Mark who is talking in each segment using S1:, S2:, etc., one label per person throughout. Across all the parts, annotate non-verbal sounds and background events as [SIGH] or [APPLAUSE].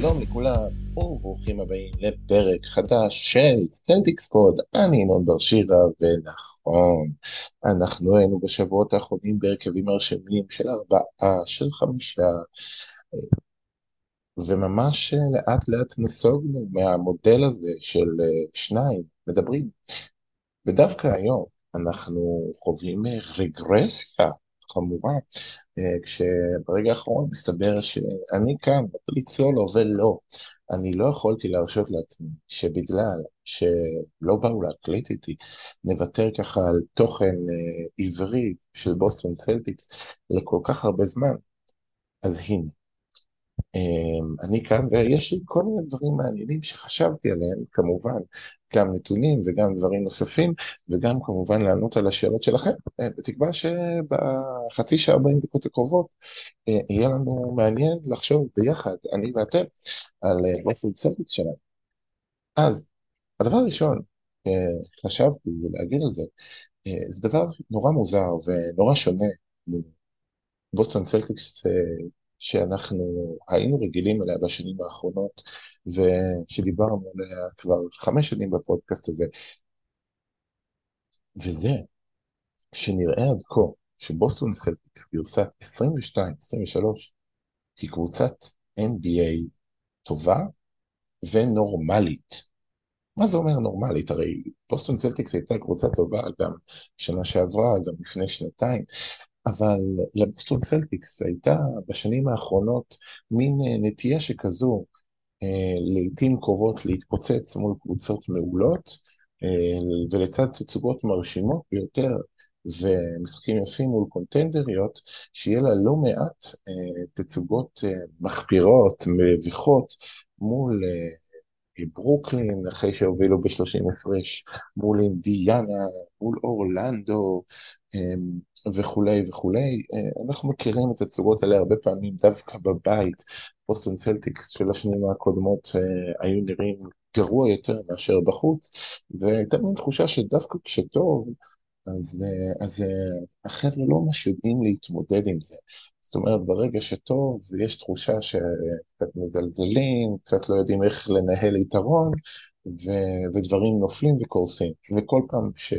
S1: שלום לכולם, וברוכים הבאים לפרק חדש של סטנטיקס פוד, אני ינון בר שירה, ונכון, אנחנו היינו בשבועות האחרונים בהרכבים מרשימים של ארבעה, של חמישה, וממש לאט לאט נסוגנו מהמודל הזה של שניים, מדברים. ודווקא היום אנחנו חווים רגרסיה חמורה, אה, כשברגע האחרון מסתבר שאני כאן, בלי סולו ולא, אני לא יכולתי להרשות לעצמי שבגלל שלא באו להקליט איתי, נוותר ככה על תוכן אה, עברי של בוסטון סלטיקס לכל כך הרבה זמן, אז הנה, אני כאן ויש לי כל מיני דברים מעניינים שחשבתי עליהם, כמובן, גם נתונים וגם דברים נוספים, וגם כמובן לענות על השאלות שלכם, אה, בתקווה שבחצי שעה, 40 דקות הקרובות, אה, יהיה לנו מעניין לחשוב ביחד, אני ואתם, על אה, סלטיקס שלנו. אז, הדבר הראשון חשבתי להגיד על זה, זה דבר נורא מוזר ונורא שונה. בוסטון סלטיקס שאנחנו היינו רגילים אליה בשנים האחרונות, ושדיברנו עליה כבר חמש שנים בפודקאסט הזה, וזה שנראה עד כה שבוסטון סלטיקס גרסה 22-23 היא קבוצת NBA טובה ונורמלית. מה זה אומר נורמלית? הרי בוסטון סלטיקס הייתה קבוצה טובה גם שנה שעברה, גם לפני שנתיים, אבל לבוסטון סלטיקס הייתה בשנים האחרונות מין אה, נטייה שכזו, אה, לעיתים קרובות להתפוצץ מול קבוצות מעולות, אה, ולצד תצוגות מרשימות ביותר ומשחקים יפים מול קונטנדריות, שיהיה לה לא מעט תצוגות מחפירות, מביכות, מול ברוקלין, אחרי שהובילו ב-30 הפרש, מול אינדיאנה, מול אורלנדו אמ, וכולי וכולי. אה, אנחנו מכירים את הצורות האלה הרבה פעמים דווקא בבית. בוסטון סלטיקס של השנים הקודמות אה, היו נראים גרוע יותר מאשר בחוץ, והייתה מין תחושה שדווקא כשטוב, אז, אה, אז החבר'ה לא ממש יודעים להתמודד עם זה. זאת אומרת, ברגע שטוב, יש תחושה שקצת מזלזלים, קצת לא יודעים איך לנהל יתרון, ו, ודברים נופלים וקורסים. וכל פעם ש,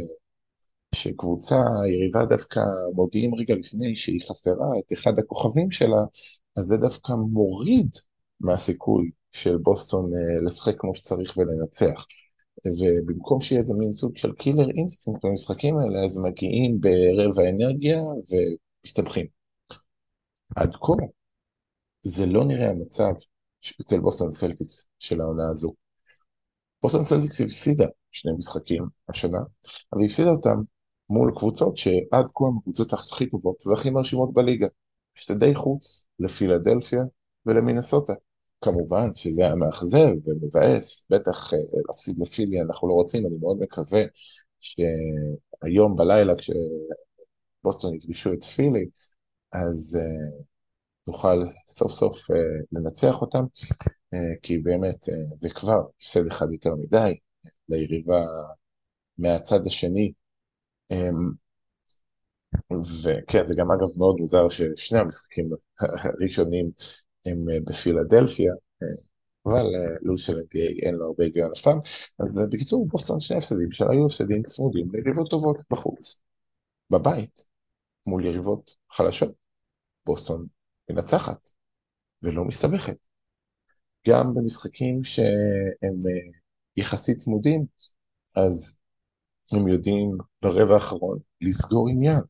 S1: שקבוצה יריבה דווקא מודיעים רגע לפני שהיא חסרה את אחד הכוכבים שלה, אז זה דווקא מוריד מהסיכוי של בוסטון אה, לשחק כמו שצריך ולנצח. ובמקום שיהיה איזה מין סוג של killer instinct במשחקים האלה, אז מגיעים ברבע אנרגיה ומסתבכים. עד כה זה לא נראה המצב אצל בוסטון סלטיקס של העונה הזו. בוסטון סלטיקס הפסידה שני משחקים השנה, אבל הפסידה אותם מול קבוצות שעד כה הן הקבוצות הכי טובות והכי מרשימות בליגה. הפסדי חוץ לפילדלפיה ולמינסוטה. כמובן שזה היה מאכזב ומבאס, בטח אה, להפסיד לפילי אנחנו לא רוצים, אני מאוד מקווה שהיום בלילה כשבוסטון יפגשו את פילי, אז uh, נוכל סוף סוף uh, לנצח אותם, uh, כי באמת uh, זה כבר הפסד אחד יותר מדי ליריבה מהצד השני. Um, וכן, זה גם אגב מאוד מוזר ששני המשחקים הראשונים הם בפילדלפיה, אבל לו"ז של NBA אין לו הרבה היגיון אף פעם. אז בקיצור, בוסטון שני הפסדים שהיו הפסדים צמודים ליריבות טובות בחוץ. בבית, מול יריבות חלשות, בוסטון מנצחת ולא מסתבכת. גם במשחקים שהם אה, יחסית צמודים, אז הם יודעים ברבע האחרון לסגור עניין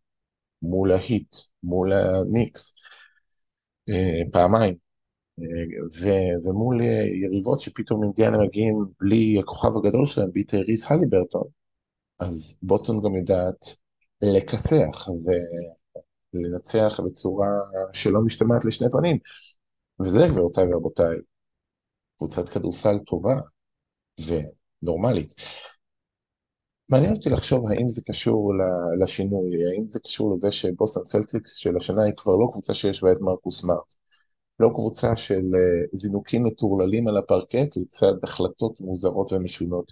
S1: מול ההיט, מול הניקס, אה, פעמיים, אה, ו- ומול יריבות שפתאום אינדיאנה מגיעים בלי הכוכב הגדול שלהם, ביטר ריס הליברטון, אז בוסטון גם יודעת לכסח, לנצח בצורה שלא משתמעת לשני פנים. וזה, גבירותיי ורבותיי, קבוצת כדורסל טובה ונורמלית. מעניין אותי לחשוב האם זה קשור לשינוי, האם זה קשור לזה שבוסטון סלטיקס של השנה היא כבר לא קבוצה שיש בה את מרקוס מארט. לא קבוצה של אה, זינוקים מטורללים על הפרקט לצד החלטות מוזרות ומשונות.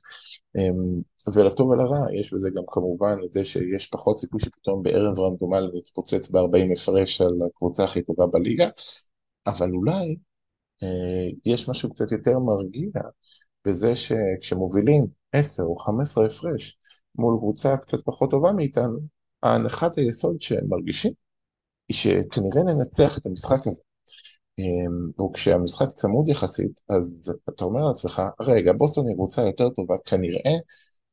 S1: אמ, ולטוב ולרע, יש בזה גם כמובן את זה שיש פחות סיכוי שפתאום בערב רנדומלי נתפוצץ ב-40 הפרש על הקבוצה הכי טובה בליגה, אבל אולי אה, יש משהו קצת יותר מרגיע בזה שכשמובילים 10 או 15 הפרש מול קבוצה קצת פחות טובה מאיתנו, ההנחת היסוד שהם מרגישים היא שכנראה ננצח את המשחק הזה. אה, וכשהמשחק צמוד יחסית, אז אתה אומר לעצמך, רגע, בוסטון היא קבוצה יותר טובה, כנראה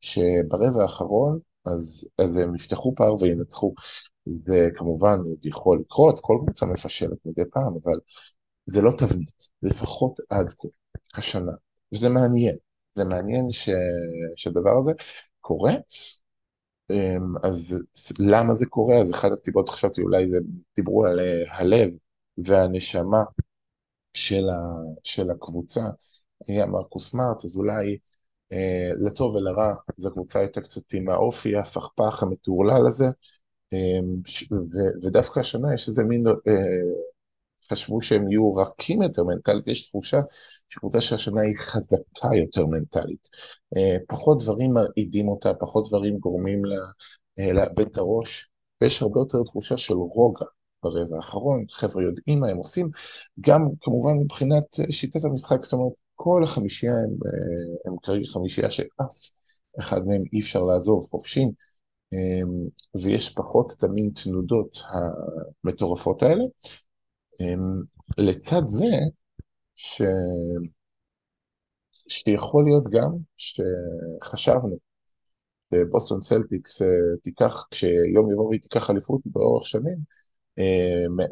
S1: שברבע האחרון, אז, אז הם יפתחו פער וינצחו. זה כמובן יכול לקרות, כל קבוצה מפשלת מדי פעם, אבל זה לא תבנית, לפחות עד כה, השנה. וזה מעניין, זה מעניין ש... שהדבר הזה קורה. אמ, אז למה זה קורה? אז אחת הסיבות, חשבתי, אולי זה, דיברו על אה, הלב והנשמה של, ה... של הקבוצה, היה מרקוס מארט, אז אולי אה, לטוב ולרע, זו קבוצה הייתה קצת עם האופי הפכפך המטורלל הזה, אמ, ו... ודווקא השנה יש איזה מין אה, חשבו שהם יהיו רכים יותר מנטלית, יש תחושה שקבוצה שהשנה היא חזקה יותר מנטלית. אה, פחות דברים מרעידים אותה, פחות דברים גורמים לה אה, לאבד את הראש, ויש הרבה יותר תחושה של רוגע ברבע האחרון, חבר'ה יודעים מה הם עושים, גם כמובן מבחינת שיטת המשחק, זאת אומרת, כל החמישייה הם, אה, הם כרגע חמישייה שאף אחד מהם אי אפשר לעזוב, חופשים, ויש פחות את המין תנודות המטורפות האלה. אמ, לצד זה, ש... שיכול להיות גם שחשבנו שבוסטון סלטיקס אה, תיקח, כשיום יבוא והיא תיקח אליפות באורך שנים, אה,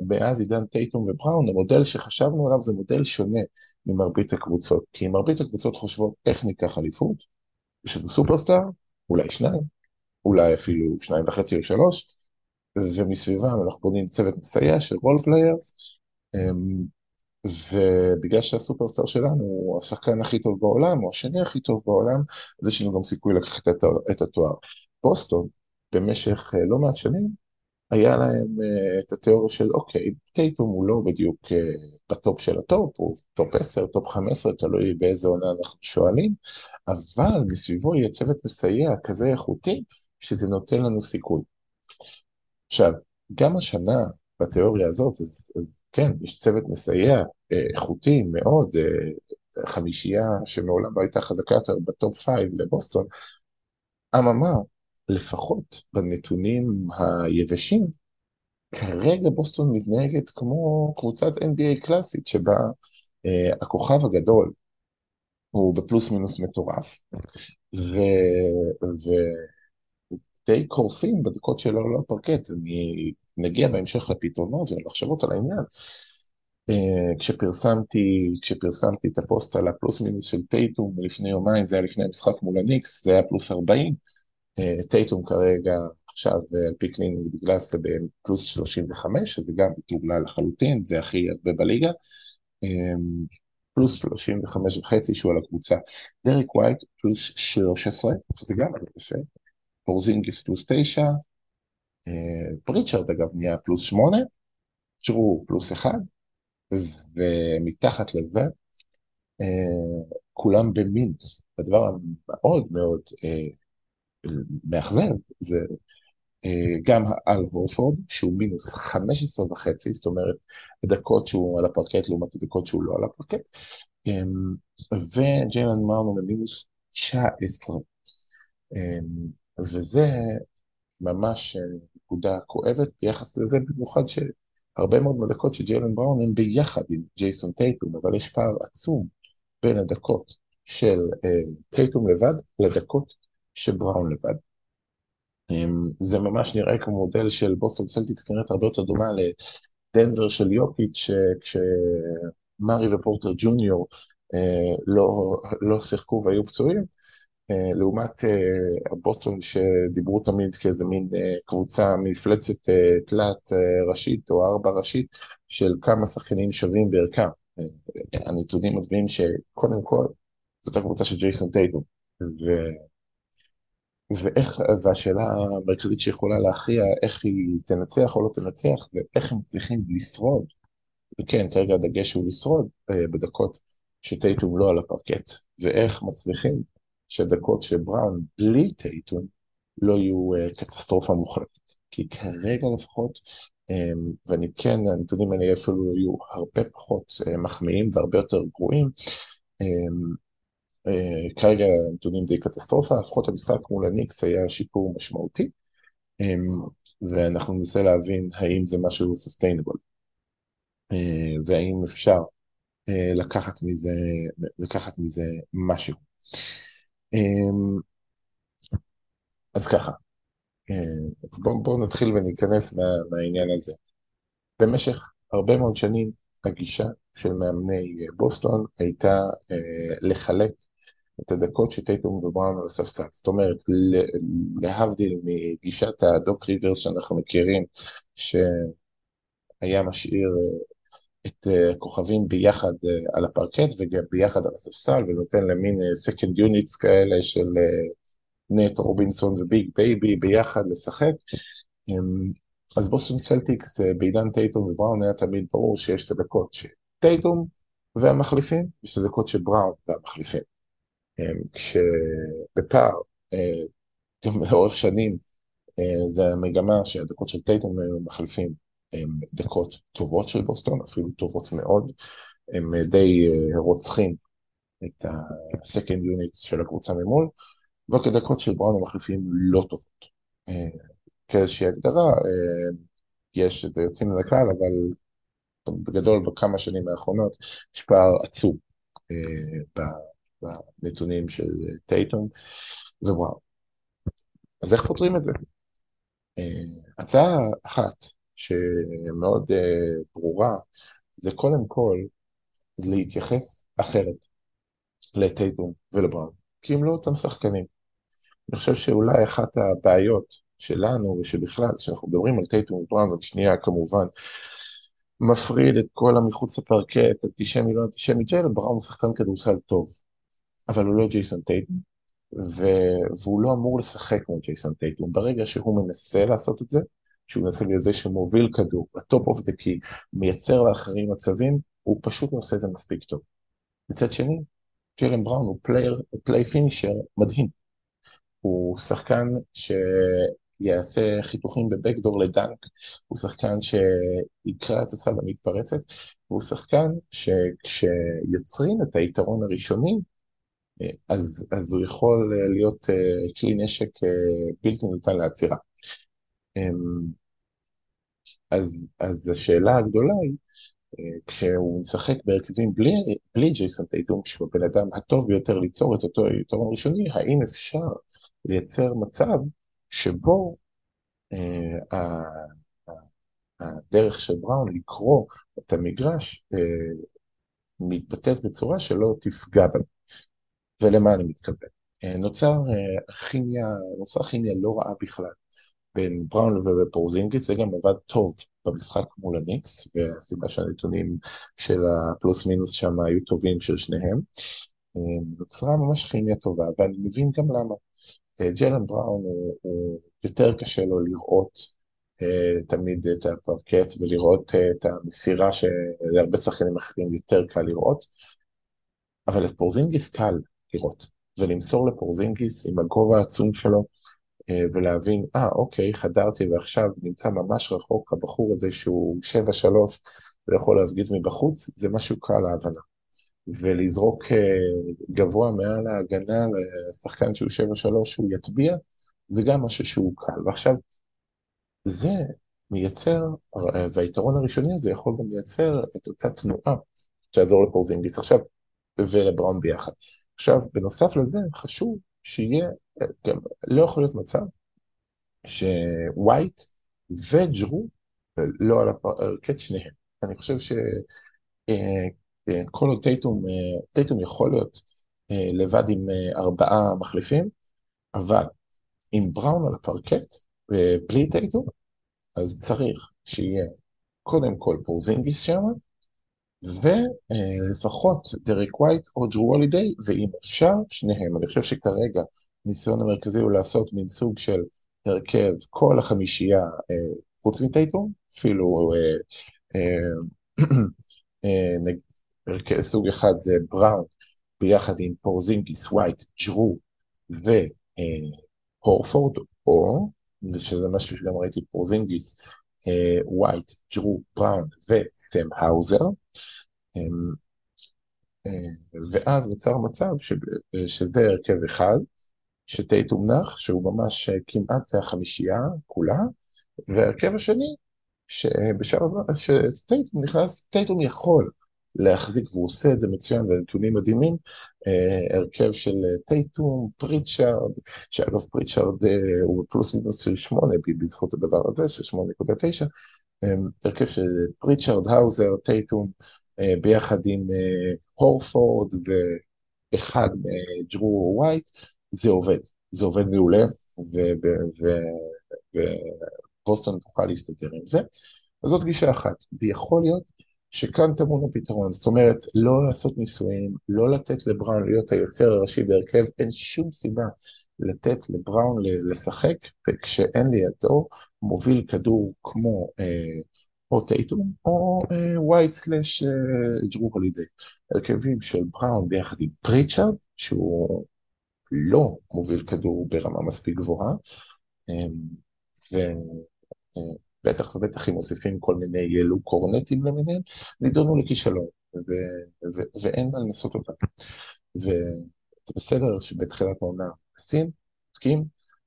S1: מאז עידן טייטום ובראון, המודל שחשבנו עליו זה מודל שונה ממרבית הקבוצות, כי מרבית הקבוצות חושבות איך ניקח אליפות, יש לנו סופרסטאר, אולי שניים, אולי אפילו שניים וחצי או שלוש, ומסביבם אנחנו בונים צוות מסייע של role players, אמ, ובגלל שהסופרסטאר שלנו הוא השחקן הכי טוב בעולם, או השני הכי טוב בעולם, אז יש לנו גם סיכוי לקחת את התואר. בוסטון, במשך אה, לא מעט שנים, היה להם אה, את התיאוריה של אוקיי, טייטום הוא לא בדיוק אה, בטופ של הטופ, הוא top 10, top 15, תלוי באיזה עונה אנחנו שואלים, אבל מסביבו יהיה צוות מסייע כזה איכותי, שזה נותן לנו סיכוי. עכשיו, גם השנה, בתיאוריה הזאת, אז, אז כן, יש צוות מסייע אה, איכותי מאוד, חמישייה שמעולם לא הייתה חזקה יותר ב top five לבוסטון, אממה, לפחות בנתונים היבשים, כרגע בוסטון מתנהגת כמו קבוצת NBA קלאסית, שבה אה, הכוכב הגדול הוא בפלוס מינוס מטורף, ו... ו... די קורסים בדקות שהוא לא בפרקט, אני נגיע בהמשך לפתרונות ולמחשבות על העניין. אה, כשפרסמתי, כשפרסמתי את הפוסט על הפלוס מינוס של טייטום לפני יומיים, זה היה לפני המשחק מול הניקס, זה היה פלוס 40. אה, טייטום כרגע עכשיו אה, על פי Cleaning זה בפלוס 35, שזה גם מטורלל לחלוטין, זה הכי הרבה בליגה. אמ, פלוס 35 וחצי שהוא על הקבוצה. דריק ווייט פלוס 13, שזה גם יפה. פורזינגיס פלוס 9, פריצ'רד אגב נהיה פלוס שמונה, ג'רו פלוס אחד, ומתחת לזה אה, כולם במינוס. הדבר המאוד מאוד אה, מאכזב זה אה, גם על הורפורד, שהוא מינוס 15 וחצי, זאת אומרת, הדקות שהוא על הפרקט לעומת הדקות שהוא לא על הפרקט, וג'יילן מרנו במינוס 19. וזה ממש נקודה כואבת ביחס לזה, במיוחד שהרבה מאוד מהדקות של ג'יילן בראון הם ביחד עם ג'ייסון טייטום, אבל יש פער עצום בין הדקות של אה, טייטום לבד לדקות של בראון לבד. אמ, זה ממש נראה כמו מודל של בוסטון סלטיקס נראית הרבה יותר דומה לדנבר של יוקיץ', כשמרי ופורטר ג'וניור אה, לא, לא שיחקו והיו פצועים. אה, לעומת אה, בוסטון שדיברו תמיד כאיזה מין אה, קבוצה מפלצת תלת ראשית או ארבע ראשית של כמה שחקנים שווים בערכם. הנתונים מצביעים שקודם כל זאת הקבוצה של ג'ייסון טייטום. ו... ואיך, והשאלה המרכזית שיכולה להכריע איך היא תנצח או לא תנצח, ואיך הם צריכים לשרוד. וכן, כרגע הדגש הוא לשרוד בדקות שטייטום לא על הפרקט, ואיך מצליחים שדקות שבראון בלי טייטון לא יהיו uh, קטסטרופה מוחלטת. כי כרגע לפחות ואני כן, הנתונים האלה אפילו היו הרבה פחות מחמיאים והרבה יותר גרועים. כרגע הנתונים די קטסטרופה, לפחות המשחק מול הניקס היה שיפור משמעותי, ואנחנו ננסה להבין האם זה משהו סוסטיינבול, והאם אפשר לקחת מזה, לקחת מזה משהו. אז ככה, בואו בוא נתחיל וניכנס מה, מהעניין הזה. במשך הרבה מאוד שנים הגישה של מאמני בוסטון הייתה אה, לחלק את הדקות שטייטום ובראון על הספסל. זאת אומרת, להבדיל מגישת הדוק ריברס שאנחנו מכירים, שהיה משאיר אה, את הכוכבים אה, ביחד אה, על הפרקט וגם ביחד על הספסל, ונותן למין second units כאלה של נייט רובינסון וביג בייבי ביחד לשחק. אמ, אז בוסטון סלטיקס בעידן טייטום ובראון היה תמיד ברור שיש את הדקות שטייטום והמחליפים, יש את הדקות של בראון והמחליפים. כשבפער, אה, גם לאורך שנים, אה, זה המגמה שהדקות של טייטום מחליפים הם דקות טובות של בוסטון, אפילו טובות מאוד, הם די אה, רוצחים את ה-second units של הקבוצה ממול, וכדקות של בראון המחליפים לא טובות. כאיזושהי הגדרה, יש את זה יוצאים מן הכלל, אבל בגדול בכמה שנים האחרונות יש פער עצום בנתונים של טייטון ווואו. אז איך פותרים את זה? אה, הצעה אחת שמאוד אה, ברורה זה קודם כל להתייחס אחרת לטייטון ולבראון, כי הם לא אותם שחקנים. אני חושב שאולי אחת הבעיות שלנו ושבכלל, כשאנחנו מדברים על טייטון ובראון, ושנייה כמובן מפריד את כל המחוץ לפרקט, אנטישמי לא אנטישמי, ג'יילן בראון הוא שחקן כדורסל טוב. אבל הוא לא ג'ייסון טייטום, והוא לא אמור לשחק כמו ג'ייסון טייטום. ברגע שהוא מנסה לעשות את זה, שהוא מנסה להיות זה שמוביל כדור, ה top of the key, מייצר לאחרים מצבים, הוא פשוט לא עושה את זה מספיק טוב. מצד שני, ג'יילן בראון הוא player, play finisher מדהים. הוא שחקן שיעשה חיתוכים ב backdoor ל dunk, הוא שחקן שיקרא את הסל המתפרצת, והוא שחקן שכשיוצרים את היתרון הראשוני, אז, אז הוא יכול אה, להיות אה, כלי נשק אה, בלתי ניתן לעצירה. אמ, אז, אז השאלה הגדולה היא, כשהוא משחק בהרכבים בלי, בלי ג'ייסון טייטום, כשהוא הבן אדם הטוב ביותר ליצור את אותו יתרון ראשוני, האם אפשר לייצר מצב שבו אה, הדרך של בראון לקרוא את המגרש אה, מתבטאת בצורה שלא תפגע בנו. ולמה אני מתכוון? אה, נוצר אה, כימיה, נוצר כימיה לא רעה בכלל בין בראון ופורזינגיס, זה גם עבד טוב במשחק מול הניקס, והסיבה שהנתונים של הפלוס מינוס שם היו טובים של שניהם. אה, נוצרה ממש כימיה טובה, ואני מבין גם למה. ג'לן בראון הוא, הוא יותר קשה לו לראות תמיד את הפרקט ולראות את המסירה שלהרבה שחקנים אחרים יותר קל לראות, אבל את פורזינגיס קל, לראות, ולמסור לפורזינגיס עם הגובה העצום שלו, אה, ולהבין, אה, ah, אוקיי, חדרתי ועכשיו נמצא ממש רחוק, הבחור הזה שהוא 7-3 ויכול להפגיז מבחוץ, זה משהו קל להבנה. ולזרוק אה, גבוה מעל ההגנה לשחקן שהוא 7-3 שהוא יטביע, זה גם משהו שהוא קל. ועכשיו, זה מייצר, והיתרון הראשוני הזה יכול גם לייצר את אותה תנועה שתעזור לפורזינגיס עכשיו ולבראון ביחד. עכשיו, בנוסף לזה, חשוב שיהיה, גם לא יכול להיות מצב שווייט וג'רו לא על הפרקט שניהם. אני חושב שכל אה, אה, עוד טייטום, אה, טייטום יכול להיות לבד עם ארבעה מחליפים, אבל עם בראון על הפרקט ובלי טייטום, אז צריך שיהיה קודם כל פורזינגיס שם, ולפחות דריק ווייט או ג'רו הולידיי, ואם אפשר, שניהם. אני חושב שכרגע הניסיון המרכזי הוא לעשות מין סוג של הרכב כל החמישייה אה, חוץ מטייטום, אפילו אה, אה, [CLEARS THROAT] סוג אחד זה בראון ביחד עם פורזינגיס, ווייט, ג'רו והורפורד, או, ושזה משהו שגם ראיתי, פורזינגיס ווייט, ג'רו, בראון האוזר. ואז נוצר מצב שזה הרכב אחד, שטייטום נח, שהוא ממש כמעט זה החמישייה כולה, וההרכב השני, שבשלב שטייטום נכנס, טייטום יכול להחזיק, והוא עושה את זה מצוין, ונתונים מדהימים, אה, הרכב של טייטום, פריצ'ארד, שאגב פריצ'ארד אה, הוא פלוס מינוס של שמונה בזכות הדבר הזה, של שמונה נקודה תשע, אה, הרכב של פריצ'ארד, האוזר, טייטום, אה, ביחד עם אה, הורפורד ואחד מג'רו ווייט, זה עובד, זה עובד מעולה, ובוסטון תוכל להסתדר עם זה. אז זאת גישה אחת, ויכול להיות שכאן טמון הפתרון, זאת אומרת, לא לעשות ניסויים, לא לתת לבראון להיות היוצר הראשי בהרכב, אין שום סיבה לתת לבראון לשחק, וכשאין לידו מוביל כדור כמו אה, או טייטום או ווייט סלאש ג'רו הולידי. הרכבים של בראון ביחד עם פריצ'ארד, שהוא לא מוביל כדור ברמה מספיק גבוהה, אמ, ובטח ובטח אם מוסיפים כל מיני לוק קורנטים למיניהם, נידונו לכישלון, ואין מה לנסות אותם. וזה בסדר שבתחילת העונה עושים, בודקים,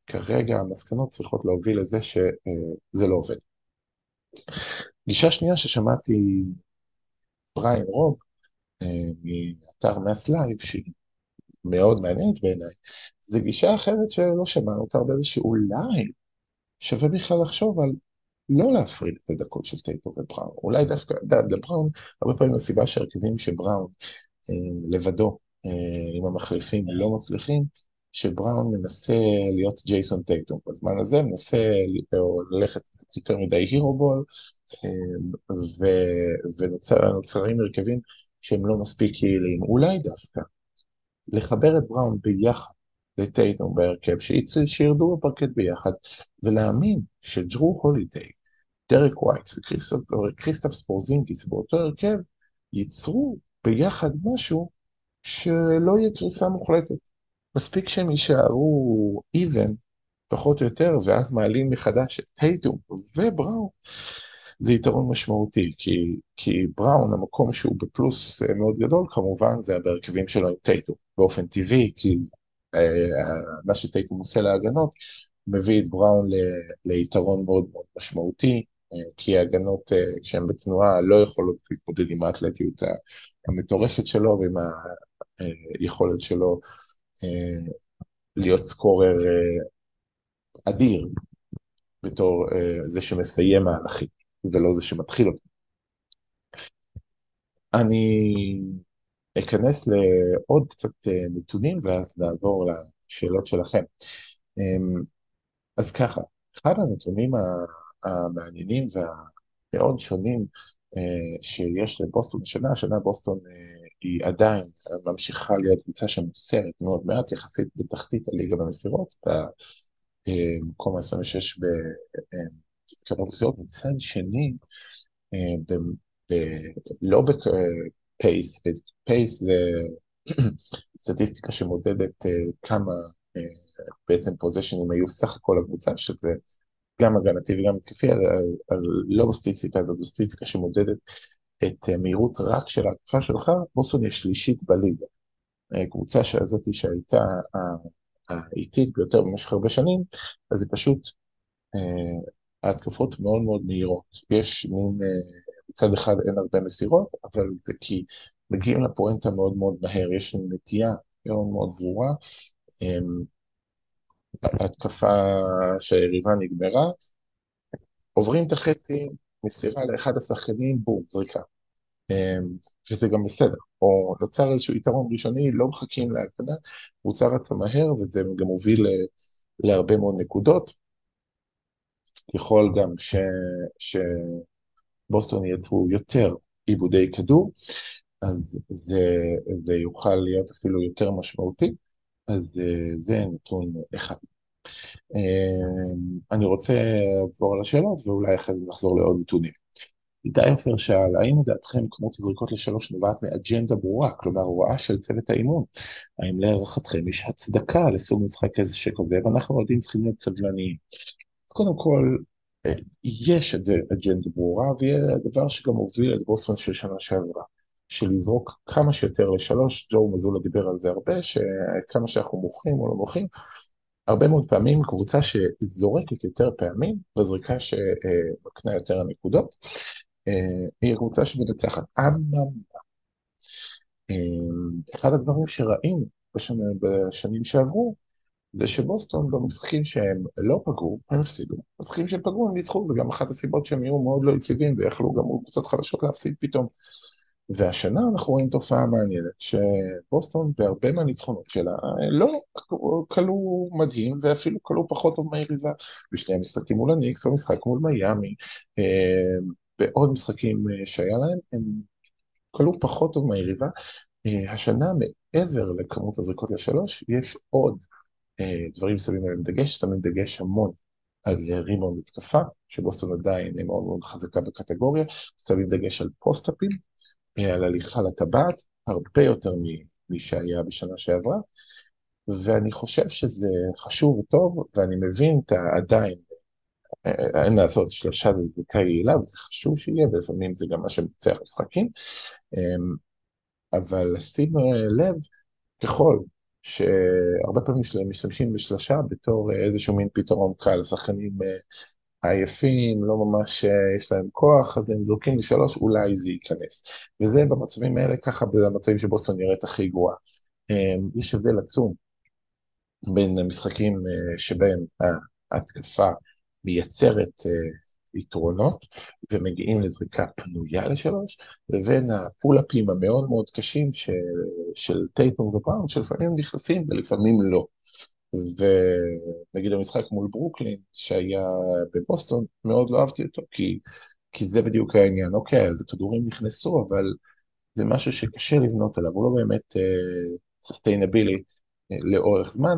S1: כרגע המסקנות צריכות להוביל לזה שזה לא עובד. גישה שנייה ששמעתי בריין רוב אה, מאתר MassLive, שהיא מאוד מעניינת בעיניי, זה גישה אחרת שלא שמענו אותה הרבה, זה שאולי שווה בכלל לחשוב על לא להפריד את הדקות של טייטו ובראון. אולי דווקא, לבראון, הרבה פעמים הסיבה שהרכבים שבראון אה, לבדו אה, עם המחליפים לא מצליחים, שבראון מנסה להיות ג'ייסון טייטום. בזמן הזה מנסה ללכת יותר מדי הירו בול, ונוצרים הרכבים שהם לא מספיק יעילים. אולי דווקא לחבר את בראון ביחד לטייטום בהרכב, שירדו בפרקט ביחד, ולהאמין שג'רו הולידיי, דרק ווייט וכריסטף ספורזינגיס באותו הרכב, ייצרו ביחד משהו שלא יהיה קריסה מוחלטת. מספיק שהם יישארו even, פחות או יותר, ואז מעלים מחדש את טייטום ובראון, זה יתרון משמעותי, כי, כי בראון, המקום שהוא בפלוס אה, מאוד גדול, כמובן זה בהרכבים שלו עם טייטום, באופן טבעי, כי אה, מה שטייטום עושה להגנות, מביא את בראון ל, ליתרון מאוד מאוד משמעותי, אה, כי ההגנות אה, כשהן בתנועה לא יכולות להתמודד עם האתלטיות המטורפת שלו ועם היכולת שלו אה, להיות סקורר אה, אדיר בתור אה, זה שמסיים מהלכים ולא זה שמתחיל אותו. אני אכנס לעוד קצת נתונים ואז נעבור לשאלות שלכם. אז ככה, אחד הנתונים המעניינים והמאוד שונים שיש לבוסטון השנה, השנה בוסטון היא עדיין ממשיכה להיות קבוצה שמוסרת מאוד מעט, יחסית בתחתית הליגה במסירות, במקום ה-26 בכמות מסירות, מצד שני, ב, ב, לא ב pace, pace זה [CLEARS THROAT] סטטיסטיקה שמודדת כמה בעצם פוזשנים היו סך הכל הקבוצה, שזה גם הגנתי וגם התקפי, לא בסטטיסטיקה הזאת, בסטטיסטיקה שמודדת את אה, מהירות רק של ההתקפה שלך, בוסטון היא השלישית בליגה. אה, קבוצה הזאת שהייתה האיטית ביותר במשך הרבה שנים, אז זה פשוט, אה, ההתקפות מאוד מאוד מהירות. יש מין, מצד אחד אין הרבה מסירות, אבל זה כי מגיעים לפואנטה מאוד מאוד מהר, יש נטייה מאוד מאוד ברורה. ההתקפה שהיריבה נגמרה, עוברים את החצי, מסירה לאחד השחקנים, בום, זריקה. וזה גם בסדר, או נוצר איזשהו יתרון ראשוני, לא מחכים להגנה, קבוצה רצה מהר וזה גם מוביל להרבה מאוד נקודות. ככל גם ש... שבוסטון ייצרו יותר עיבודי כדור, אז זה, זה יוכל להיות אפילו יותר משמעותי, אז זה נתון אחד. אני רוצה לעבור על השאלות ואולי אחרי זה נחזור לעוד נתונים. איתי עופר שאל, האם לדעתכם כמות הזריקות לשלוש נובעת מאג'נדה ברורה, כלומר הוראה של צוות האימון? האם להערכתכם יש הצדקה לסוג משחק כזה שכזה, ואנחנו יודעים צריכים להיות סבלניים. אז קודם כל, יש את זה אג'נדה ברורה, והדבר שגם הוביל את בוסטון של שנה שעברה, של לזרוק כמה שיותר לשלוש, ג'ו מזולה דיבר על זה הרבה, שכמה שאנחנו מוכרים או לא מוכרים, הרבה מאוד פעמים קבוצה שזורקת יותר פעמים, בזריקה שמקנה יותר הנקודות, היא הקבוצה שמנצחת. אממה, אחד הדברים שראינו בשנה, בשנים שעברו, זה שבוסטון במשחקים שהם לא פגעו, הם הפסידו. במשחקים שהם פגעו הם ניצחו, זה גם אחת הסיבות שהם יהיו מאוד לא יציבים ויכלו גם מול קבוצות חדשות להפסיד פתאום. והשנה אנחנו רואים תופעה מעניינת, שבוסטון בהרבה מהניצחונות שלה לא כלו מדהים ואפילו כלו פחות טוב מהיריבה בשני המשחקים מול הניקס, במשחק מול מיאמי, אה, בעוד משחקים אה, שהיה להם, הם כלו פחות טוב מהיריבה. אה, השנה מעבר לכמות הזריקות לשלוש, יש עוד דברים שמים עליהם דגש, שמים דגש המון על ריבון התקפה, שבוסטון עדיין מאוד מאוד חזקה בקטגוריה, שמים דגש על פוסט-אפים, על הליכה לטבעת, הרבה יותר משהיה בשנה שעברה, ואני חושב שזה חשוב וטוב, ואני מבין את עדיין, אין לעשות שלושה זה יעילה, וזה חשוב שיהיה, ולפעמים זה גם מה שמוצח משחקים, אמ, אבל לשים לב, ככל שהרבה פעמים משתמשים בשלושה בתור איזשהו מין פתרון קל, שחקנים עייפים, לא ממש אה, יש להם כוח, אז הם זורקים לשלוש, אולי זה ייכנס. וזה במצבים האלה, ככה במצבים שבוסטון נראית הכי גרועה. אה, יש הבדל עצום בין המשחקים אה, שבהם ההתקפה מייצרת יתרונות ומגיעים לזריקה פנויה לשלוש, לבין ה pull-up ים המאוד מאוד קשים של, של טייטום ובראון, שלפעמים נכנסים ולפעמים לא. ונגיד המשחק מול ברוקלין שהיה בבוסטון, מאוד לא אהבתי אותו, כי, כי זה בדיוק העניין. אוקיי, אז הכדורים נכנסו, אבל זה משהו שקשה לבנות עליו, הוא לא באמת sustainable uh, uh, לאורך זמן,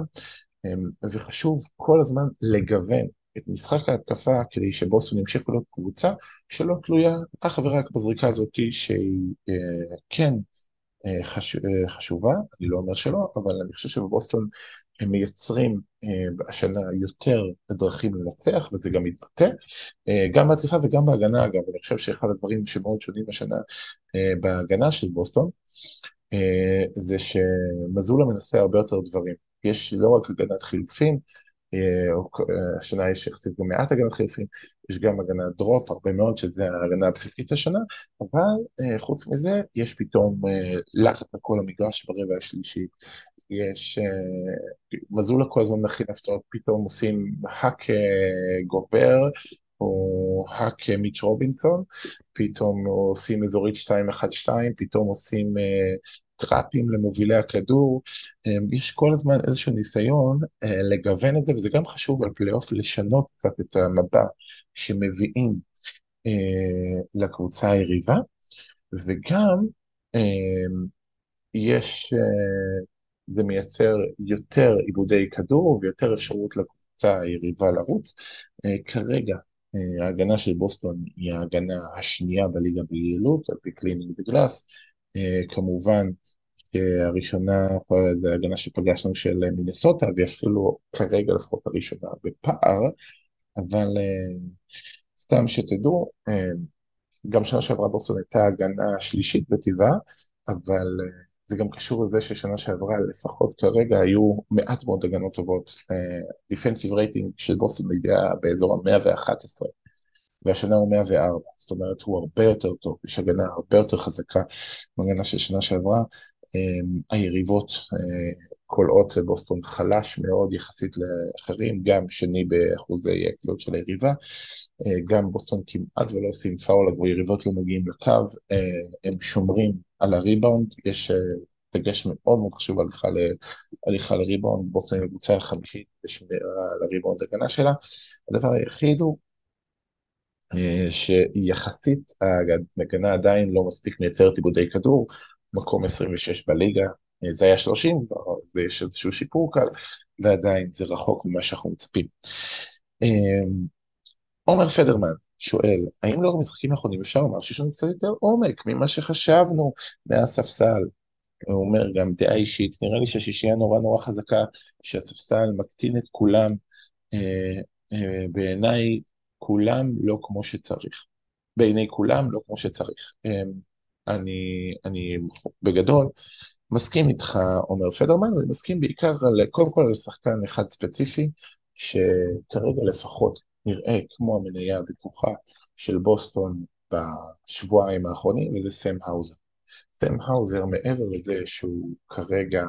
S1: um, וחשוב כל הזמן לגוון את משחק ההתקפה כדי שבוסטון ימשיכו להיות קבוצה שלא תלויה אך ורק בזריקה הזאת שהיא uh, כן uh, חש, uh, חשובה, אני לא אומר שלא, אבל אני חושב שבבוסטון הם מייצרים אה, השנה יותר דרכים לנצח, וזה גם מתבטא, אה, גם בהתקפה וגם בהגנה אגב, אני חושב שאחד הדברים שמאוד שונים השנה אה, בהגנה של בוסטון, זה שמזולה מנסה הרבה יותר דברים. יש לא רק הגנת חילופים, השנה יש יחסית גם מעט הגנת חילופים, יש גם הגנת דרופ, הרבה מאוד, שזה ההגנה הבסיסית השנה, אבל חוץ מזה, יש פתאום לחץ על כל המגרש ברבע השלישי, יש, אה, מזולה כל הזמן מכין הפתעות, פתאום עושים האק אה, גובר, או האק אה, מיץ' רובינסון, פתאום עושים אזורית 212, פתאום עושים טראפים למובילי הכדור, יש כל הזמן איזשהו ניסיון לגוון את זה, וזה גם חשוב על פלייאוף לשנות קצת את המבע שמביאים לקבוצה היריבה, וגם יש זה מייצר יותר עיבודי כדור ויותר אפשרות לקבוצה היריבה לרוץ. אה, כרגע אה, ההגנה של בוסטון היא ההגנה השנייה בליגה ביעילות, על פי Cleaning the Glass. אה, כמובן הראשונה זה ההגנה שפגשנו של מינסוטה, ואפילו כרגע לפחות הראשונה בפער, אבל סתם שתדעו, גם שנה שעברה בוסטון הייתה הגנה שלישית בטיבה, אבל זה גם קשור לזה ששנה שעברה, לפחות כרגע, היו מעט מאוד הגנות טובות. defensive uh, rating של בוסטון היה באזור ה-111, והשנה הוא 104, זאת אומרת הוא הרבה יותר טוב, יש הגנה הרבה יותר חזקה מהגנה של שנה שעברה. Um, היריבות, uh, קליעות לבוסטון חלש מאוד יחסית לאחרים, גם שני באחוזי הקליעות של היריבה. Uh, גם בוסטון כמעט ולא עושים פאול, היריבות לא מגיעים לקו, uh, הם שומרים על הריבאונד, יש אה, דגש מאוד מאוד חשוב על הליכה לריבאונד, בוסטון היא קבוצה החמישית בשמירה על הריבאונד הגנה שלה. הדבר היחיד הוא אה, שיחסית ההגנה עדיין לא מספיק מייצרת עיבודי כדור, מקום 26 בליגה, אה, זה היה 30, זה יש איזשהו שיפור קל, ועדיין זה רחוק ממה שאנחנו מצפים. עומר פדרמן, שואל, האם לאור המשחקים האחרונים אפשר לומר שיש לנו קצת יותר עומק ממה שחשבנו מהספסל? הוא אומר גם דעה אישית, נראה לי שהשישייה נורא נורא חזקה, שהספסל מקטין את כולם. אה, אה, בעיניי כולם לא כמו שצריך. בעיני כולם לא כמו שצריך. אמ, אני, אני בגדול מסכים איתך, עומר פדרמן, ואני מסכים בעיקר על, קודם כל על שחקן אחד ספציפי, שכרגע לפחות נראה כמו המניה הבטוחה של בוסטון בשבועיים האחרונים, וזה סם האוזר. סם האוזר, מעבר לזה שהוא כרגע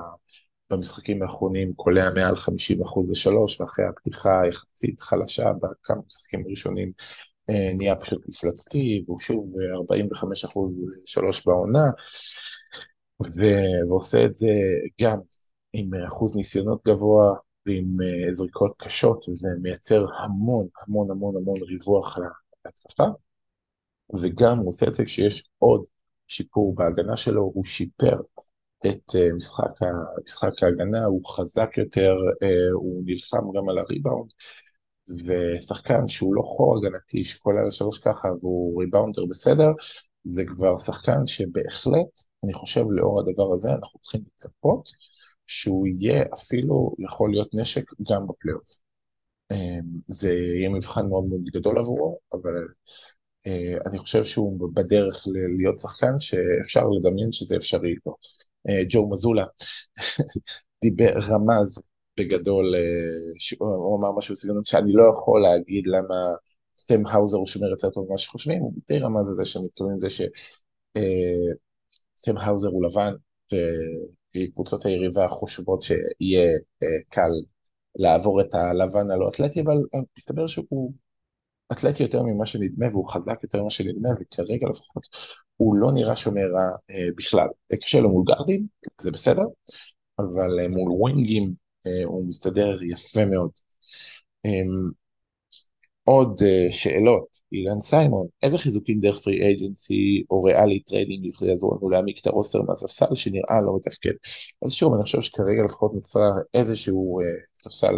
S1: במשחקים האחרונים קולע מעל 50% לשלוש, ואחרי הפתיחה היחסית חלשה בכמה משחקים הראשונים אה, נהיה פשוט מפלצתי, והוא שוב 45% שלוש בעונה, ועושה את זה גם עם אחוז ניסיונות גבוה ועם אה, זריקות קשות, וזה מייצר המון המון המון המון ריווח להתקפה, וגם הוא עושה את זה כשיש עוד שיפור בהגנה שלו, הוא שיפר את אה, משחק, משחק ההגנה, הוא חזק יותר, הוא נלחם גם על הריבאונד, ושחקן שהוא לא חור הגנתי, שכל על שלוש ככה והוא ריבאונדר בסדר, זה כבר שחקן שבהחלט, אני חושב לאור הדבר הזה, אנחנו צריכים לצפות שהוא יהיה אפילו, יכול להיות נשק גם בפלייאוף. אמ, זה יהיה מבחן מאוד מאוד גדול עבורו, אבל אה, אני חושב שהוא בדרך להיות שחקן שאפשר לדמיין שזה אפשרי איתו. אה, ג'ו מזולה [LAUGHS] דיבר, רמז בגדול, אה, הוא אמר משהו בסגנון שאני לא יכול להגיד למה סטם האוזר הוא שומר יותר טוב ממה שחושבים, הוא די רמז לזה שהם מתכוונים לזה שסטם אה, האוזר הוא לבן, וקבוצות היריבה חושבות שיהיה אה, קל לעבור את הלבן הלא אתלטי, אבל מסתבר שהוא אתלטי יותר ממה שנדמה והוא חזק יותר ממה שנדמה, וכרגע לפחות הוא לא נראה שומר רע בכלל. קשה לו מול גרדים, זה בסדר, אבל מול wing ים אה, הוא מסתדר יפה מאוד. עוד אה, שאלות, אילן סיימון, איזה חיזוקים דרך free agency או ריאלי trading יכולים לעזור לנו להעמיק את ה roster מהספסל שנראה לא מתפקד? אז שוב, אני חושב שכרגע לפחות נוצר איזשהו אה, ספסל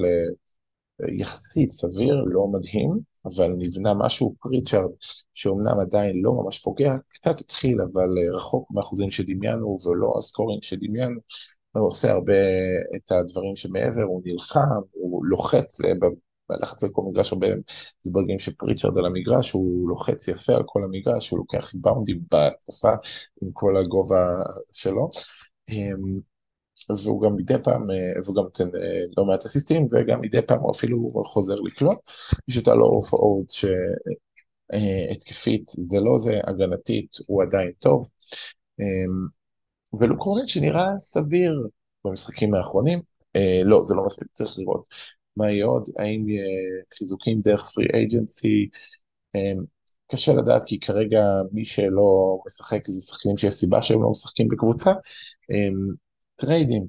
S1: יחסית סביר, לא מדהים, אבל נבנה משהו, פריצ'ארד, שאומנם עדיין לא ממש פוגע, קצת התחיל, אבל רחוק מהאחוזים שדמיינו ולא הסקורינג שדמיינו, הוא עושה הרבה את הדברים שמעבר, הוא נלחם, הוא לוחץ, אה, בלחץ על כל מגרש הרבה זברגים של פריצ'רד על המגרש, הוא לוחץ יפה על כל המגרש, הוא לוקח באונדים בהתקפה עם כל הגובה שלו. אמ, והוא גם מדי פעם, אה, והוא גם נותן אה, לא מעט אסיסטים, וגם מדי פעם הוא אפילו חוזר לקלוט. יש את הלא אופ שהתקפית זה לא זה, הגנתית הוא עדיין טוב. אמ, ולוק רונן שנראה סביר במשחקים האחרונים, אה, לא, זה לא מספיק, צריך לראות מה יהיה עוד, האם יהיה חיזוקים דרך פרי אייג'נסי, אה, קשה לדעת כי כרגע מי שלא משחק זה שחקנים שיש סיבה שהם לא משחקים בקבוצה, אה, trade ים,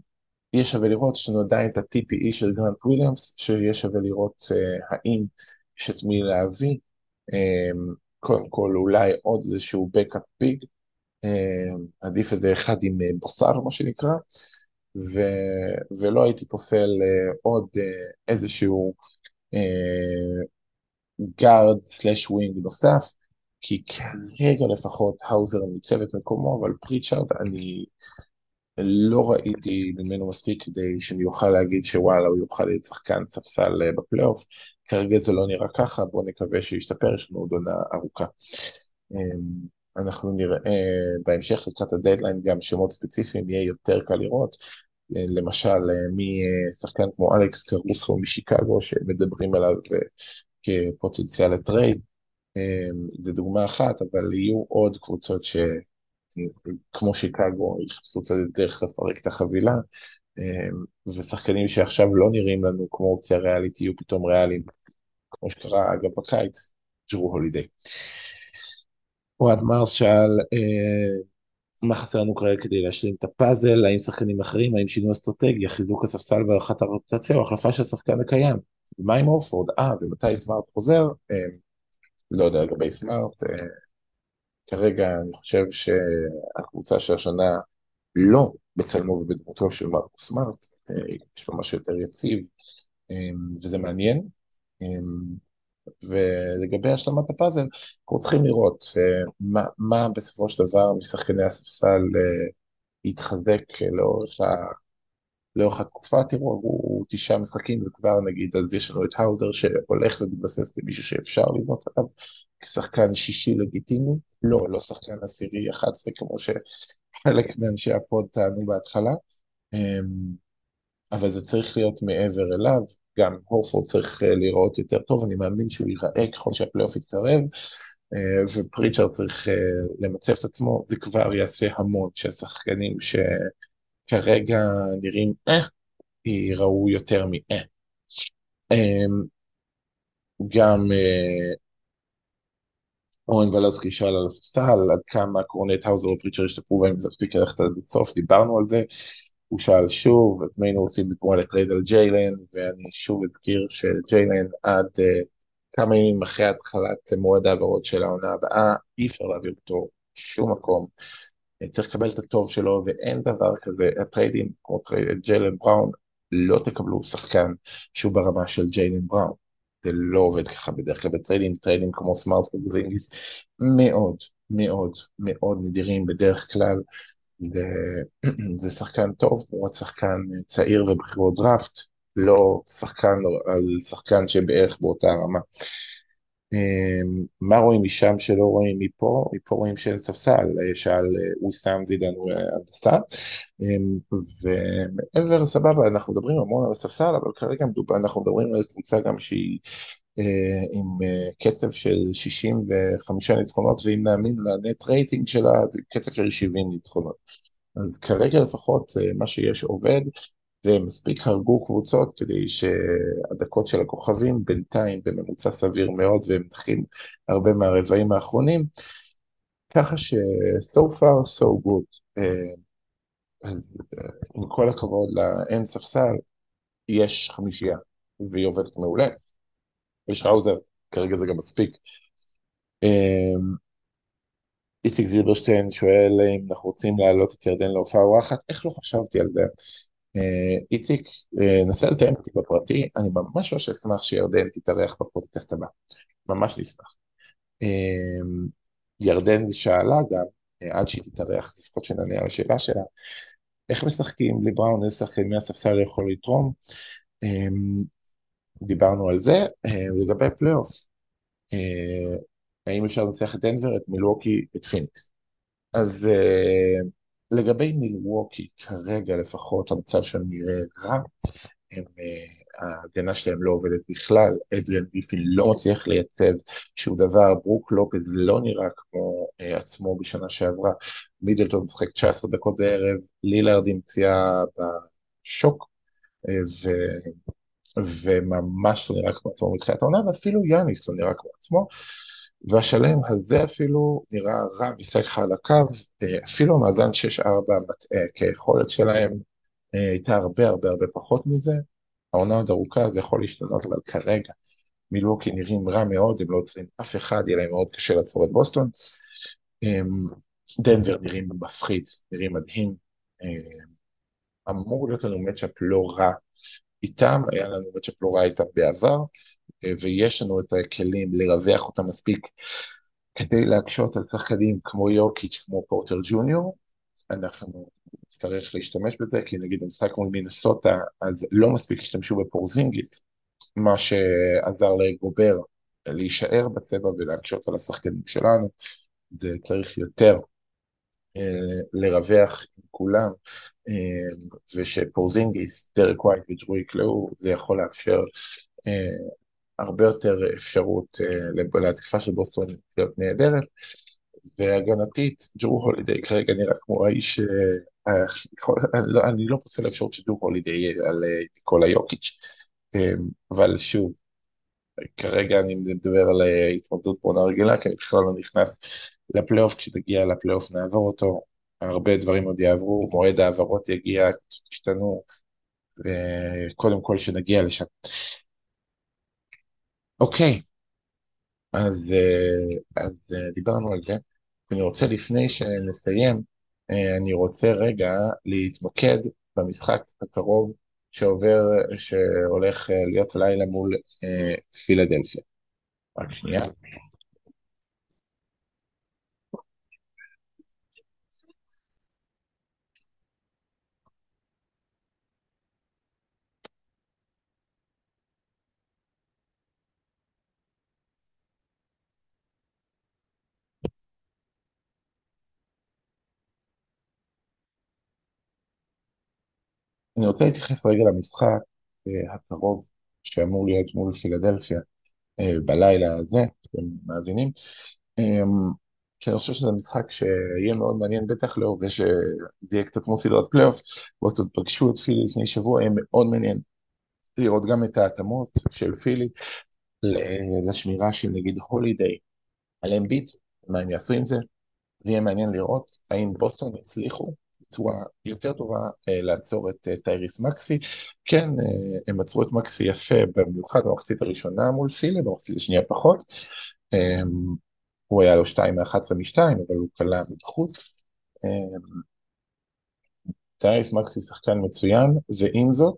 S1: יהיה שווה לראות, יש לנו עדיין את ה-TPE של גרנט וויליאמס, שיהיה שווה לראות אה, האם יש את מי להביא, אה, קודם כל אולי עוד איזשהו backup big, עדיף איזה אחד עם אה, בשר, מה שנקרא, ו, ולא הייתי פוסל אה, עוד איזשהו גארד slash wing נוסף, כי כרגע לפחות האוזר מייצב את מקומו, אבל פריצ'ארד אני לא ראיתי ממנו מספיק כדי שאני אוכל להגיד שוואלה הוא יוכל להיות שחקן ספסל בפלייאוף, כרגע זה לא נראה ככה, בואו נקווה שישתפר, יש לנו עוד עונה ארוכה. אנחנו נראה בהמשך לקראת הדדליין גם שמות ספציפיים, יהיה יותר קל לראות. למשל, משחקן כמו אלכס קרוסו משיקגו, שמדברים עליו כפוטנציאל ל trade. זה דוגמה אחת, אבל יהיו עוד קבוצות שכמו שיקגו יחפשו את הדרך לפרק את החבילה, ושחקנים שעכשיו לא נראים לנו כמו אופציה ריאלית, יהיו פתאום ריאליים, כמו שקרה אגב בקיץ, ג'רו הולידיי. אוהד מרס שאל אה, מה חסר לנו כרגע כדי להשלים את הפאזל, האם שחקנים אחרים, האם שינוי אסטרטגיה, חיזוק הספסל והערכת הרוטציה או החלפה של השחקן הקיים. ומה עם אורפורד? אה, ומתי סמארט חוזר? אה, לא יודע לגבי סמארט. אה, כרגע אני חושב שהקבוצה השנה לא בצלמו ובדמותו של מרקוס סמארט, אה, יש בה משהו יותר יציב, אה, וזה מעניין. אה, ולגבי השלמת הפאזל, אנחנו צריכים לראות uh, מה, מה בסופו של דבר משחקני הספסל uh, יתחזק לאורך, ה, לאורך התקופה. תראו, הוא עברו תשעה משחקים וכבר נגיד אז יש לנו את האוזר שהולך להתבסס כמישהו שאפשר לבנות עליו כשחקן שישי לגיטימי, לא, לא שחקן עשירי 11 כמו שחלק מאנשי הפוד טענו בהתחלה, אמ, אבל זה צריך להיות מעבר אליו, גם הורפורד צריך אה, להיראות יותר טוב, אני מאמין שהוא ייראה ככל שהפלייאוף יתקרב, אה, ופריצ'רד צריך אה, למצב את עצמו, זה כבר יעשה המון שהשחקנים שכרגע נראים אה, ייראו יותר מזה. אמ, גם אורן ולסקי שאל על הספסל, עד כמה קורנט האוזר ופריצ'רד השתפרו והאם זה מספיק ללכת עד הסוף, דיברנו על זה. הוא שאל שוב, את מי היינו רוצים לקרוא ל trade על ג'יילן, ואני שוב אזכיר שג'יילן עד uh, כמה ימים אחרי התחלת מועד העברות של העונה הבאה, אי אפשר להעביר אותו שום מקום. צריך לקבל את הטוב שלו, ואין דבר כזה, ה trade ים כמו trade ג'יילן בראון, לא תקבלו שחקן שהוא ברמה של ג'יילן בראון. זה לא עובד ככה בדרך כלל ב trade ים, trade ים כמו סמארט ופורזינגיס מאוד מאוד מאוד נדירים בדרך כלל, זה, זה שחקן טוב, תמורת שחקן צעיר ובחירות דראפט, לא שחקן, שחקן שבערך באותה רמה. אמ, מה רואים משם שלא רואים מפה? מפה רואים שאין ספסל, שאל וויסאם זידן הנדסה, אמ, ומעבר סבבה, אנחנו מדברים המון על הספסל, אבל כרגע אנחנו מדברים על קבוצה גם שהיא אה, עם אה, קצב של 65 ניצחונות, ואם נאמין לנט רייטינג שלה, זה קצב של 70 ניצחונות. אז כרגע לפחות אה, מה שיש עובד, ומספיק הרגו קבוצות כדי שהדקות של הכוכבים בינתיים בממוצע סביר מאוד, והם נחים הרבה מהרבעים האחרונים, ככה ש- so far so good. אז עם כל הכבוד לאין ספסל, יש חמישייה, והיא עובדת מעולה. יש ראוזר, כרגע זה גם מספיק. אמ, איציק זילברשטיין שואל אם אנחנו רוצים להעלות את ירדן להופעה אורחת, איך לא חשבתי על זה? אה, איציק, אה, נסה לתאם אותי בפרטי, אני ממש ממש אשמח שירדן תתארח בפודקאסט הבא, ממש נשמח. אמ, ירדן שאלה גם, אה, עד שהיא תתארח, לפחות שנענה על השאלה שלה, איך משחקים בלי בראון, איזה שחקן מהספסל יכול לתרום? דיברנו על זה, אה, לגבי הפלייאוף, אה, האם אפשר לנצח את דנבר, את מילווקי, את פיניקס. אז אה, לגבי מילווקי, כרגע לפחות המצב שלהם נראה רע, הם, ההגנה שלהם לא עובדת בכלל, אדריאן גריפין לא מצליח לייצב שום דבר, ברוק לופז לא נראה כמו עצמו בשנה שעברה, מידלטון משחק 19 דקות בערב, לילארד עם פציעה בשוק. וממש לא נראה כמו עצמו מתחילת העונה, ואפילו יאניס לא נראה כמו עצמו, והשלם הזה אפילו נראה רע, משחק לך על הקו, אפילו המאזן 6-4 מטעה כיכולת שלהם אה, הייתה הרבה הרבה הרבה פחות מזה, העונה עוד ארוכה, זה יכול להשתנות, אבל כרגע מילווקי נראים רע מאוד, הם לא עוצרים אף אחד, יהיה להם מאוד קשה לעצור את בוסטון. אמ, דנבר נראים מפחיד, נראים מדהים. אמ, אמור להיות לנו מצ'אפ לא רע איתם, היה לנו מצ'אפ לא רע איתם בעבר, אה, ויש לנו את הכלים לרווח אותם מספיק כדי להקשות על שחקנים כמו יורקיץ', כמו פורטר ג'וניור, אנחנו נצטרך להשתמש בזה, כי נגיד במשחק מול מינסוטה, אז לא מספיק השתמשו בפורזינגיט, מה שעזר לגובר להישאר בצבע ולהקשות על השחקנים שלנו, זה צריך יותר לרווח עם כולם, אה, ושפורזינגיס, דרק ווייט וג'רו יקלעו, זה יכול לאפשר אה, הרבה יותר אפשרות להתקפה של בוסטון להיות נהדרת, והגנתית, ג'רו הולידיי כרגע נראה כמו האיש, [LAUGHS] לא, אני לא פוסל לאפשרות שג'רו הולידיי יהיה על ניקולה יוקיץ', אבל שוב, כרגע אני מדבר על התמודדות בעונה רגילה, כי אני בכלל לא נכנס לפלייאוף, כשתגיע לפלייאוף נעבור אותו, הרבה דברים עוד יעברו, מועד העברות יגיע, ישתנו, וקודם כל שנגיע לשם. אוקיי, אז, אז דיברנו על זה. אני רוצה לפני שנסיים, אני רוצה רגע להתמקד במשחק הקרוב שעובר, שהולך להיות לילה מול פילדלפיה. רק שנייה. אני רוצה להתייחס רגע למשחק אה, הקרוב שאמור להיות מול פילדלפיה אה, בלילה הזה, אתם מאזינים, אמ, כי אני חושב שזה משחק שיהיה מאוד מעניין, בטח לאור זה שזה יהיה קצת כמו סדרת פלייאוף, בוסטון פגשו את פילי לפני שבוע, יהיה מאוד מעניין לראות גם את ההתאמות של פילי לשמירה של נגיד הולידיי על אמביד, מה הם יעשו עם זה, ויהיה מעניין לראות האם בוסטון יצליחו בצורה יותר טובה אה, לעצור את אה, טייריס מקסי. כן, אה, הם עצרו את מקסי יפה, במיוחד במחצית הראשונה מול פילי, במחצית השנייה פחות. אמ, הוא היה לו 2 מ-11 מ-2, אבל הוא קלע מבחוץ. אמ, טייריס מקסי שחקן מצוין, ועם זאת,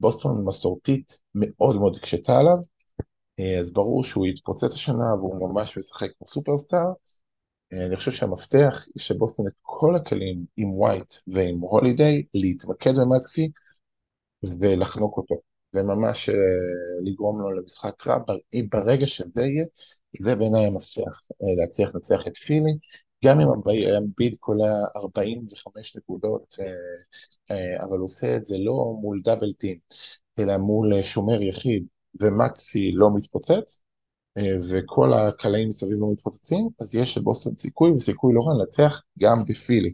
S1: בוסטון מסורתית מאוד מאוד הקשתה עליו, אז ברור שהוא יתפוצץ השנה והוא ממש משחק כמו סופרסטאר. אני חושב שהמפתח שבוסטון את כל הכלים עם ווייט ועם הולידיי להתמקד במקסי ולחנוק אותו. וממש לגרום לו למשחק קרב ברגע שזה יהיה זה בעיניי המפתח להצליח לנצח את פילי גם אם אמביד קולע 45 נקודות אבל הוא עושה את זה לא מול דאבל טים אלא מול שומר יחיד ומקסי לא מתפוצץ אה, וכל הקלעים מסביב לא מתפוצצים, אז יש לבוסטון סיכוי וסיכוי לא רע לנצח גם בפילי.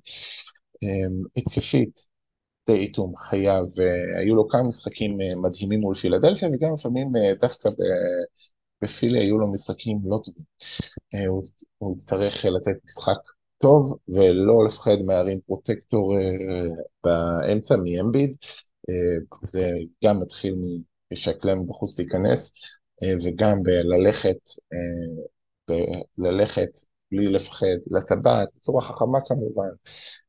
S1: אה, התקפית, טייטום חייב, היו לו כמה משחקים אה, מדהימים מול פילדלפיה וגם לפעמים דווקא בפילי היו לו משחקים לא טובים. הוא, יצטרך לתת משחק טוב ולא לפחד מהרים פרוטקטור באמצע מאמביד, זה גם מתחיל משהקלם בחוץ להיכנס, אה, וגם בללכת, אה, ללכת בלי לפחד לטבעת, בצורה חכמה כמובן,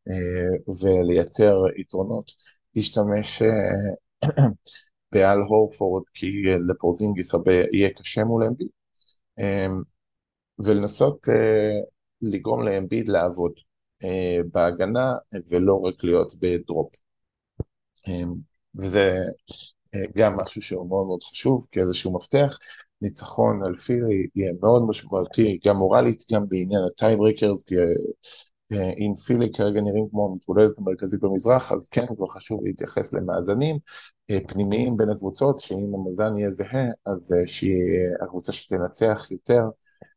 S1: אה, ולייצר יתרונות, להשתמש [CLEARS THROAT] באל הורפורד, כי לפורזינגיס יהיה קשה מול אמביד, ולנסות לגרום לאמביד לעבוד בהגנה ולא רק להיות ב drop. וזה גם משהו שהוא מאוד מאוד חשוב כאיזשהו מפתח. ניצחון על פירי יהיה מאוד משמעותי, גם מורלית, גם בעניין ה tie breakers, כי אה, אם פילי כרגע נראים כמו המתמודדת המרכזית במזרח, אז כן, כבר חשוב להתייחס למאזנים אה, פנימיים בין הקבוצות, שאם המאזן יהיה זהה, אז אה, שהקבוצה שתנצח יותר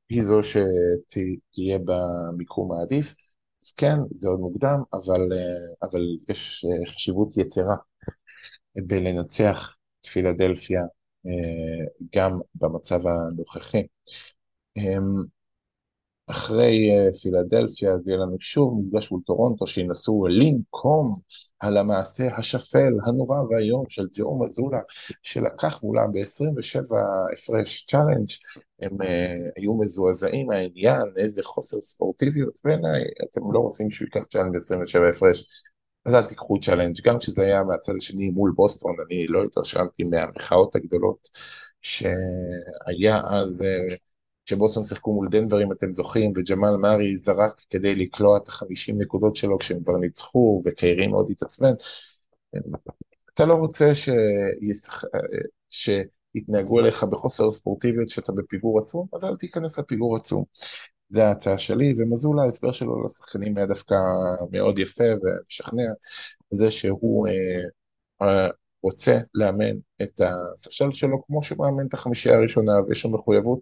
S1: היא זו שתהיה במיקום העדיף. אז כן, זה עוד מוקדם, אבל, אבל יש חשיבות יתרה בלנצח את פילדלפיה אה, גם במצב הנוכחי. אמ, אחרי אה, פילדלפיה אז יהיה לנו שוב מפגש מול טורונטו שינסו לנקום על המעשה השפל, הנורא והיום של ג'ו מזולה שלקח מולם ב-27 הפרש challenge הם אה, היו מזועזעים מהעניין, איזה חוסר ספורטיביות בעיניי, אתם לא רוצים שהוא ייקח challenge ב-27 הפרש אז אל תיקחו challenge, גם כשזה היה מהצד השני מול בוסטון, אני לא התרשמתי מהמחאות הגדולות שהיה אז, אה, כשבוסטון שיחקו מול דנבר, אם אתם זוכרים, וג'מאל מארי זרק כדי לקלוע את החמישים נקודות שלו כשהם כבר ניצחו, וקיירי מאוד התעצבן. אתה לא רוצה שישח... שיתנהגו אליך בחוסר ספורטיביות שאתה בפיגור עצום, אז אל תיכנס לפיגור עצום. זה ההצעה שלי, ומזול ההסבר שלו לשחקנים היה דווקא מאוד יפה ומשכנע, זה שהוא אה, אה, רוצה לאמן את הספסל שלו כמו שהוא מאמן את החמישייה הראשונה, ויש לו מחויבות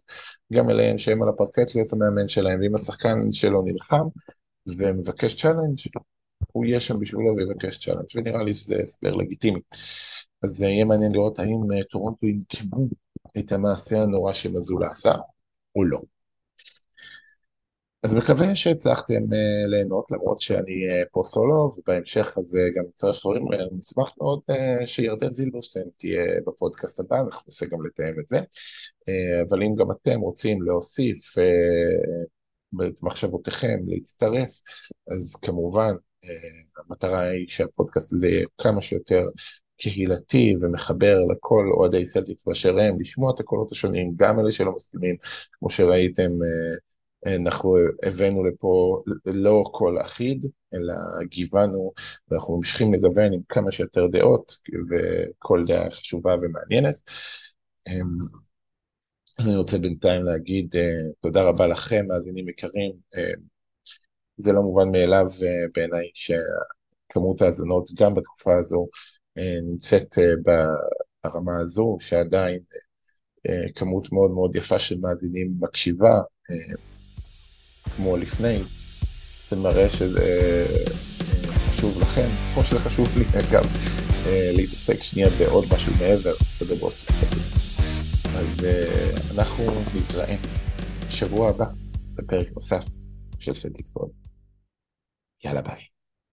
S1: גם אליהם שהם על הפרקט להיות המאמן שלהם, ואם השחקן שלו נלחם ומבקש challenge, הוא יהיה שם בשבילו ויבקש challenge, ונראה לי שזה הסבר לגיטימי. אז יהיה מעניין לראות האם אה, טורונטו ינקמו את המעשה הנורא שמזולה עשה, או לא. אז מקווה שהצלחתם uh, ליהנות למרות שאני uh, פה סולו ובהמשך אז גם צריך דברים, uh, נשמח מאוד uh, שירדן זילברשטיין תהיה בפודקאסט הבא, אנחנו ננסה גם לתאם את זה, uh, אבל אם גם אתם רוצים להוסיף uh, את מחשבותיכם, להצטרף, אז כמובן אה, המטרה היא שהפודקאסט הזה יהיה כמה שיותר קהילתי ומחבר לכל אוהדי סלטיקס באשר הם, לשמוע את הקולות השונים, גם אלה שלא מסכימים, כמו שראיתם אה, אנחנו הבאנו לפה לא קול אחיד, אלא גיוונו, ואנחנו ממשיכים לגוון עם כמה שיותר דעות, וכל דעה חשובה ומעניינת. אמ, אני רוצה בינתיים להגיד אה, תודה רבה לכם, מאזינים יקרים. אמ, זה לא מובן מאליו אה, בעיניי שכמות ההאזנות גם בתקופה הזו נמצאת ברמה הזו, שעדיין כמות מאוד מאוד יפה של מאזינים מקשיבה, כמו לפני, זה מראה שזה חשוב לכם, כמו שזה חשוב לי [LAUGHS] אגב, להתעסק שנייה בעוד משהו מעבר ובבוסטון סלטיקס. אז אנחנו נתראה בשבוע הבא בפרק נוסף של ווד. יאללה ביי.